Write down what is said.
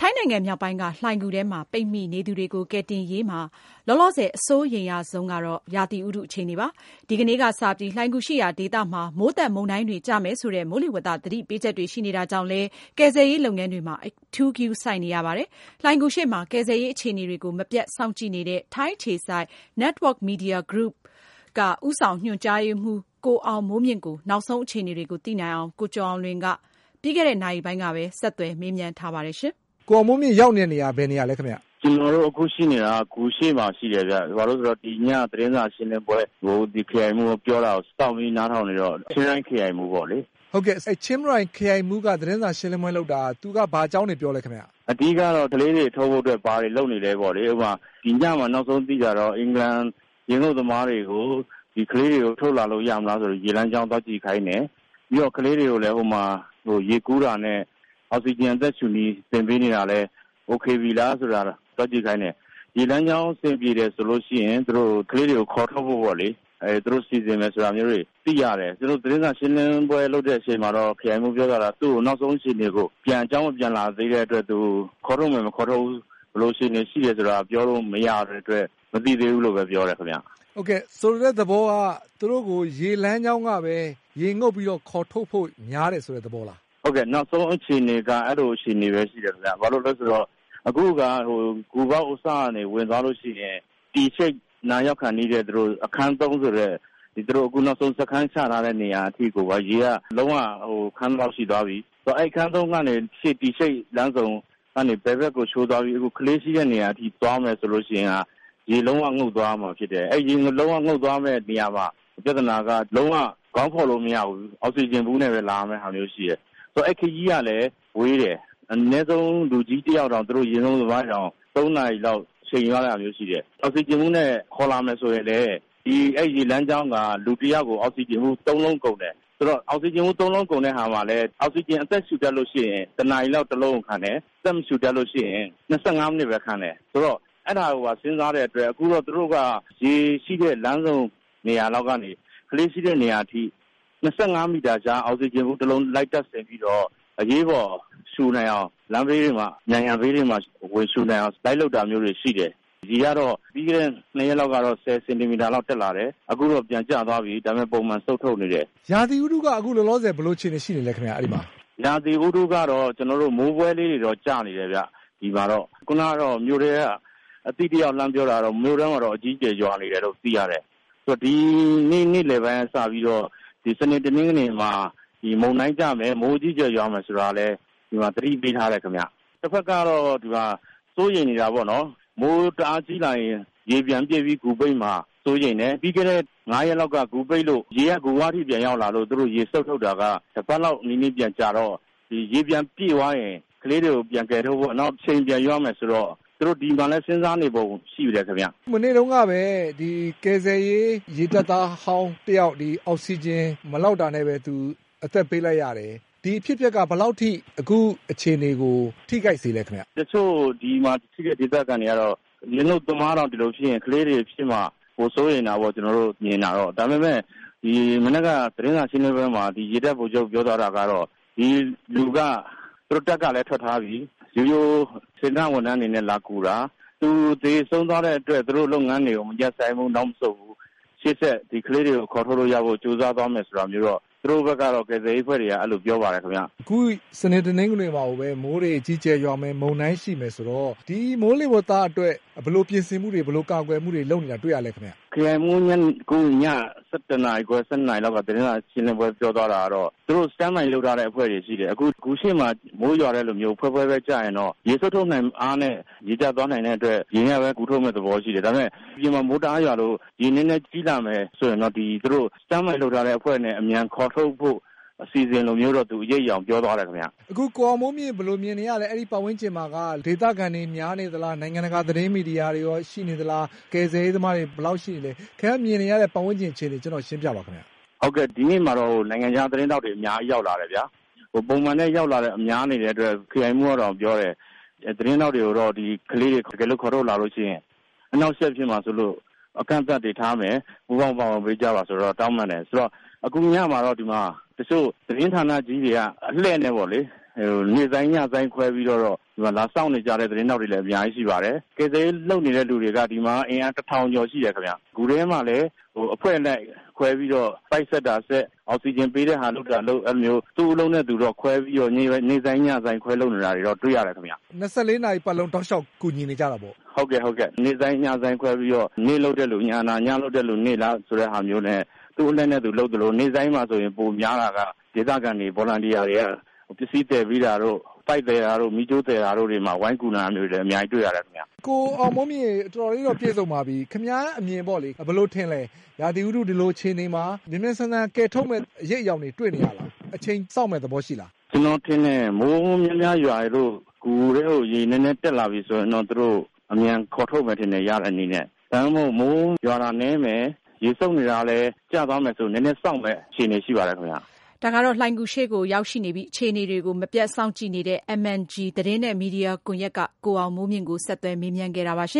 ထိုင်းနိုင်ငံမြောက်ပိုင်းက လှိုဏ်ဂူထဲမှာ ပိတ်မိနေသူတွေကို ကယ်တင်ရေးမှာ လောလောဆယ် အစိုးရိမ်ရဆုံးကတော့ ရာသီဥတုအခြေအနေပါ။ဒီကနေ့ကစပြီး လှိုဏ်ဂူရှိရာဒေသမှာ မိုးသက်မုန်တိုင်းတွေကျမယ်ဆိုတဲ့ မိုးလေဝသသတိပေးချက်တွေရှိနေတာကြောင့်လည်း ကယ်ဆယ်ရေးလုပ်ငန်းတွေမှာ အထူးဂရုစိုက်နေရပါတယ်။လှိုဏ်ဂူရှေ့မှာ ကယ်ဆယ်ရေးအခြေအနေတွေကို မပြတ်စောင့်ကြည့်နေတဲ့ ထိုင်းအခြေစိုက် Network Media Group က ဦးဆောင်ညွှန်ကြားရေးမှူး ကိုအောင်မိုးမြင့်ကို နောက်ဆုံးအခြေအနေတွေကို သိနိုင်အောင် ကိုကျော်အောင်လွင် က ပြီးခဲ့တဲ့ နာရီပိုင်းကပဲ ဆက်သွယ်မေးမြန်းထားပါတယ်။ ကိုအောင်မိုးမြင့်ရောက်နေတဲ့နေရာဘယ်နေရာလဲခင်ဗျ။ကျနော်တို့အခုရှိနေတာက ဂူရှေ့မှာရှိတယ်ဗျ။ဘာလို့လဲဆိုတော့ ဒီည သတင်းစာရှင်းလင်းပွဲကို ခရိုင်မှူးပြောတာကို စောင့်ပြီးနားထောင်နေတော့ ချင်းရိုင်ခရိုင်မှူးပေါ့လေ။ဟုတ်ကဲ့ ချင်းရိုင်ခရိုင်မှူးက သတင်းစာရှင်းလင်းပွဲလုပ်တာ သူက ဘာအကြောင်းတွေပြောလဲခင်ဗျ။အဓိကတော့ ကလေးတွေထုတ်ဖို့အတွက် ဘာတွေလုပ်နေလဲပေါ့လေ။ဥပမာ ဒီညမှာ နောက်ဆုံးသိတာကတော့ အင်္ဂလန်ရေငုပ်သမားတွေကို ဒီကလေးတွေကို ထုတ်လာလို့ရမလားဆိုပြီး ရေလမ်းကြောင်းသွားကြည့်ခိုင်းတယ်။ပြီးတော့ ကလေးတွေကိုလည်း ဟိုမှာ ရေကူးတာနဲ့ အောက်ဆီဂျင်အသက်ရှူနည်း သင်ပေးနေတာလည်း အိုကေပြီလားဆိုတာ သွားကြည့်ခိုင်းတယ်။ရေလမ်းကြောင်းအဆင်ပြေတယ်ဆိုရင်သူတို့ကလေးတွေကို ခေါ်ထုတ်ဖို့ပေါ့လေ သူတို့ စီစဉ်မယ်ဆိုတာမျိုးတွေ သိရတယ်။သူတို့ သတင်းစာရှင်းလင်းပွဲလုပ်တဲ့အချိန်မှာတော့ ခရိုင်မှူးပြောသွားတာ သူ့ကို နောက်ဆုံးအခြေအနေကို အကြောင်းမပြန်လာသေးတဲ့အတွက် သူခေါ်ထုတ်မယ် မခေါ်ထုတ်ဘူး ဘယ်လိုအခြေအနေရှိတယ်ဆိုတာ ပြောလို့မရတဲ့အတွက် မသိသေးဘူးလို့ပဲ ပြောတယ်ခင်ဗျ။ဟုတ်ကဲ့ ဆိုလိုတဲ့သဘောက သူတို့ကို ရေလမ်းကြောင်းကပဲ ရေငုပ်ပြီးတော့ ခေါ်ထုတ်ဖို့ များတယ်ဆိုတဲ့သဘောလား။ ဟုတ်ကဲ့ နောက်ဆုံးအခြေအနေက အဲလိုအခြေအနေပဲ ရှိတယ်ခင်ဗျ။ဘာလို့လဲဆိုတော့ အခုက ဂူပေါက်အစကနေ ဝင်သွားလို့ရှိရင် T shaped နားရောက်ခါနီးတဲ့ အခန်း ဆိုတဲ့ သူတို့ အခုနောက်ဆုံး စခန်းချထားတဲ့နေရာအထိကို ရေက လုံးဝ ခမ်းသလောက်ရှိသွားပြီ။အဲဒီ အခန်း ကနေ T shaped လမ်းဆုံကနေ ဘယ်ဘက်ကို ချိုးသွားပြီးကလေးရှိတဲ့နေရာအထိ သွားမယ်ဆိုရင် ရေလုံးဝ ငုပ်သွားရမှာဖြစ်တယ်။အဲဒီ ရေလုံးဝ ငုပ်သွားမယ့်နေရာမှာ ပြဿနာက လုံးဝ ခေါင်းဖော်လို့မရဘူး အောက်ဆီဂျင်ဘူးနဲ့ပဲ လာရမယ့်ဟာမျိုးရှိတယ်။ အဲဒီခရီးကလည်း ဝေးတယ်။အနည်းဆုံး လူကြီးတယောက်တောင် သူတို့ရေငုပ်သမားတွေတောင် ၃ နာရီလောက် အချိန်ယူရတာမျိုး ရှိတယ်။အောက်ဆီဂျင်ဘူးနဲ့ ခေါ်လာမယ်ဆိုရင်လည်း အဲဒီရေလမ်းကြောင်းက လူတယောက်ကို အောက်ဆီဂျင်ဘူး ၃ လုံးကုန်တယ်။ဆိုတော့ အောက်ဆီဂျင်ဘူး ၃ လုံးကုန်တဲ့ဟာမှာလည်း အောက်ဆီဂျင် အသက်ရှူတတ်ရင်၁နာရီလောက် တလုံးကိုခံတယ်။အသက်မရှူတတ်ရင် ၂၅ မိနစ်ပဲခံတယ်။ဆိုတော့ အဲဒါကိုပါ စဉ်းစားတဲ့အတွက် အခုတော့ သူတို့က ရေရှိတဲ့ လမ်းဆုံနေရာလောက်ကနေ ကလေးရှိတဲ့နေရာအထိ ၂၅မီတာခြား အောက်ဆီဂျင်ဘူးတလုံး လိုက်တပ်ဆင်ပြီးတော့ အရေးပေါ်ရှူနိုင်အောင် လမ်းဘေးတွေမှာ နံရံဘေးတွေမှာ ဝင်ရှူနိုင်အောင် လိုက်လုပ်တာမျိုးတွေ ရှိတယ်။ရေကတော့ ပြီးခဲ့တဲ့ ၂ ရက်လောက်ကတော့ ၁၀ စင်တီမီတာလောက် တက်လာတယ်။အခုတော့ ပြန်ကျသွားပြီ ဒါပေမယ့်ပုံမှန်စုတ်ထုတ်နေတယ်။ရာသီဥတုက အခုလောလောဆယ် ဘယ်လိုအခြေအနေရှိနေသလဲခင်ဗျ အဲဒီမှာ။ရာသီဥတုကတော့ ကျနော်တို့ မိုးဖွဲလေးတွေတော့ ကျနေတယ်ခင်ဗျ ဒီမှာတော့။ခုနကတော့ မြို့ထဲက အသိတယောက် လှမ်းပြောတာကတော့ မြို့ထဲမှာတော့ အကြီးအကျယ် ရွာနေတယ်လို့ သိရတယ်။ဒီနေ့ နေ့လည်ပိုင်းကစပြီးတော့ စနေတနင်္ဂနွေမှာမုန်တိုင်းကျမယ်မိုးအကြီးအကျယ်ရွာမယ်ဆိုတာလည်းဒီမှာသတိပေးထားတယ်ခင်ဗျ။တဖက်ကတော့ဒီမှာစိုးရိမ်နေတာပေါ့နော်မိုးတအားကြီးလာရင်ရေပြန်ပြည့်ပြီးဂူပိတ်မှာစိုးရိမ်တယ်။ပြီးခဲ့တဲ့၅ရက်လောက်ကဂူပိတ်လို့ရေကဂူဝအထိပြန်ရောက်လာလို့သူတို့ရေစုတ်ထုတ်တာကတပတ်လောက်နီးနီးပြန်ကြာတော့ရေပြန်ပြည့်သွားရင်ကလေးတွေကိုပြန်ကယ်ထုတ်ဖို့နောက်အချိန်ပြန်ယူရမယ်ဆိုတော့ သူတို့ဒီမှာလည်းစဉ်းစားနေပုံရှိတယ်ခင်ဗျ။မနေ့တုန်းကပဲကယ်ဆယ်ရေး ရေတပ်သားဟောင်းတယောက် အောက်ဆီဂျင်မလောက်တာနဲ့ပဲ သူအသက်ပေးလိုက်ရတယ်။ဒီအဖြစ်အပျက်က ဘယ်လောက်အထိ အခုအခြေအနေကို ထိခိုက်စေသလဲခင်ဗျ။တချို့ဒီမှာရှိတဲ့ ဒေသခံတွေကတော့ရေငုပ်သမားတောင် ဒီလိုဖြစ်ရင် ကလေးတွေဖြစ်မှာ ပိုစိုးရိမ်တာပေါ့ ကျနော်တို့မြင်တာတော့။ဒါပေမယ့်ဒီမနက်က သတင်းစာရှင်းလင်းပွဲမှာ ရေတပ်ဗိုလ်ချုပ်ပြောသွားတာကတော့ ဒီလူက သူတို့တပ်ကလည်း ထွက်ထားပြီ ရိုးရိုးစေတနာ့ဝန်ထမ်းအနေနဲ့ လာကူတာ သူသေဆုံးသွားတဲ့အတွက် သူတို့လုပ်ငန်းတွေကို မရပ်ဆိုင်းဘူး နောက်မဆုတ်ဘူး ရှေ့ဆက် ဒီကလေးတွေကို ခေါ်ထုတ်လို့ရဖို့ ကြိုးစားသွားမယ်ဆိုတာမျိုးတော့ သူတို့ဘက်ကတော့ ကယ်ဆယ်ရေးအဖွဲ့တွေက အဲလိုပြောပါတယ်ခင်ဗျ။အခုစနေ တနင်္ဂနွေမှာကိုပဲ မိုးတွေအကြီးအကျယ်ရွာမယ် မုန်တိုင်းရှိမယ်ဆိုတော့ ဒီမိုးလေဝသအတွက် ဘယ်လိုပြင်ဆင်မှုတွေ ဘယ်လိုကာကွယ်မှုတွေ လုပ်နေတာတွေ့ရသလဲခင်ဗျ။ ခရိုင်မှူးအခုည၁၁ နာရီခွဲ ၁၂ နာရီလောက်က သတင်းစာရှင်းလင်းပွဲ ပြောသွားတာကတော့ သူတို့ Stand by လုပ်ထားတဲ့ အဖွဲ့တွေရှိတယ်။အခုဂူရှေ့မှာ မိုးရွာတဲ့လိုမျိုး ဖွဲဖွဲပဲကျရင်တော့ ရေစုတ်ထုတ်နိုင်အားနဲ့ ရေကျသွားနိုင်တဲ့အတွက် ရေနဲ့ပဲ ကူးထုတ်မယ့်သဘောရှိတယ်။ဒါပေမယ့်အပြင်မှာ မိုးတအားရွာလို့ ရေနည်းနည်းကြီးလာမယ်ဆိုရင်တော့ သူတို့ Stand by လုပ်ထားတဲ့အဖွဲ့နဲ့ အမြန်ခေါ်ထုတ်ဖို့ အစီအစဉ်လိုမျိုးတော့ သူအရိပ်အယောင်ပြောသွားတယ်ခင်ဗျ။အခုကိုအောင်မိုးမြင့် ဘယ်လိုမြင်နေရသလဲ အဲဒီပတ်ဝန်းကျင်မှာက ဒေသခံတွေများနေသလား နိုင်ငံတကာသတင်းမီဒီယာတွေရောရှိနေသလား ကယ်ဆယ်ရေးသမားတွေ ဘယ်လောက်ရှိနေသလဲ ခင်ဗျားမြင်နေရတဲ့ ပတ်ဝန်းကျင်အခြေအနေ ကျနော့်ကိုရှင်းပြပါခင်ဗျ။ဟုတ်ကဲ့ ဒီနေ့မှာတော့ နိုင်ငံခြားသတင်းထောက်တွေ အများကြီးရောက်လာတယ်ဗျာ။ပုံမှန်ရောက်လာတာ များနေတဲ့အတွက် ခရိုင်မှူးကတောင်ပြောတယ် သတင်းထောက်တွေကိုတော့ ဒီကလေးတွေ တကယ်လို့ ခေါ်ထုတ်လာရင် အနှောင့်အယှက်ဖြစ်မှာစိုးလို့ အကန့်အသတ်တွေထားမယ် ပူးပေါင်းပါဝင်ပေးကြပါဆိုတော့ တောင်းပန်တယ်။ဆိုတော့ အခုညမှာတော့ ဒီမှာ တချို့သတင်းဌာနကြီးတွေကအလှည့်နဲ့ပေါ့လေနေ့တိုင်းညတိုင်းခွဲပြီးတော့ဒီမှာလာစောင့်နေကြတဲ့သတင်းထောက်တွေလည်းအများကြီးရှိပါတယ်။ကယ်ဆယ်ရေးလုပ်နေတဲ့လူတွေကဒီမှာအင်အားတစ်ထောင်ကျော်ရှိတယ်ခင်ဗျ။ဂူထဲမှာလည်းအဖွဲ့လိုက်ခွဲပြီးတော့ပိုက်ဆက်တာဆက်အောက်ဆီဂျင်ပေးတဲ့ဟာလုပ်တာလုပ်အဲ့လိုမျိုးသူ့အလုံးနဲ့သူတော့ခွဲပြီးတော့နေ့နေ့တိုင်းညတိုင်းခွဲလုပ်နေတာတွေတော့တွေ့ရတယ်ခင်ဗျ24နာရီပတ်လုံးတောက်လျှောက်ကူညီနေကြတာပေါ့ဟုတ်ကဲ့ဟုတ်ကဲ့နေ့တိုင်းညတိုင်းခွဲပြီးတော့နေ့လုပ်တဲ့လူညနာညလုပ်တဲ့လူနေ့လားဆိုတဲ့ဟာမျိုးနဲ့ သူ့အလက်နဲ့သူလုပ်တယ်လို့နေ့တိုင်းမှာဆိုရင်ပုံများတာက ဒေသခံတွေဗော်လန်တီယာတွေက ပစ္စည်းတည်ပြီးတာတို့ ပိုက်တယ်တာတို့မိကျိုးတယ်တာတို့တွေမှာ ဝိုင်းကူနာမျိုးတွေအများကြီးတွေ့ရတယ်ခင်ဗျ ကိုအောင်မုံမြင့် တော်တော်လေးတော့ ပြည့်စုံပါပြီ ခင်ဗျားအမြင်ပေါ့လေ ဘယ်လိုထင်လဲ ရာသီဥတု ဒီလိုအခြေအနေမှာ မြင်းမြန်းဆန်းဆန်းကဲထုတ်မဲ့အရေးအယောင်တွေ တွေ့နေရလား အချိန်စောင့်မဲ့သဘောရှိလား ကျွန်တော်ထင်တယ် မိုးများများရွာရလို့ကူတွေကို ရေနည်းနည်းတက်လာပြီဆိုရင်တော့ သူတို့ အမြန်ခေါ်ထုတ်မယ်ထင်တယ် ရတဲ့အနေနဲ့ ဒါမှမဟုတ် မိုးရွာတာနည်းမယ် ရေစုပ်နေတာလည်း ကျသွားမယ်ဆို နည်းနည်းစောင့်မဲ့အခြေအနေ ရှိပါတယ်ခင်ဗျာဒါကတော့ လှိုင်ကူးရှေ့ကို ရောက်ရှိနေပြီး အခြေအနေတွေကို မပြတ်စောင့်ကြည့်နေတဲ့ MNG သတင်းနဲ့ မီဒီယာကွန်ရက်က ကိုအောင်မိုးမြင့်ကို ဆက်သွယ်မေးမြန်းခဲ့တာပါ။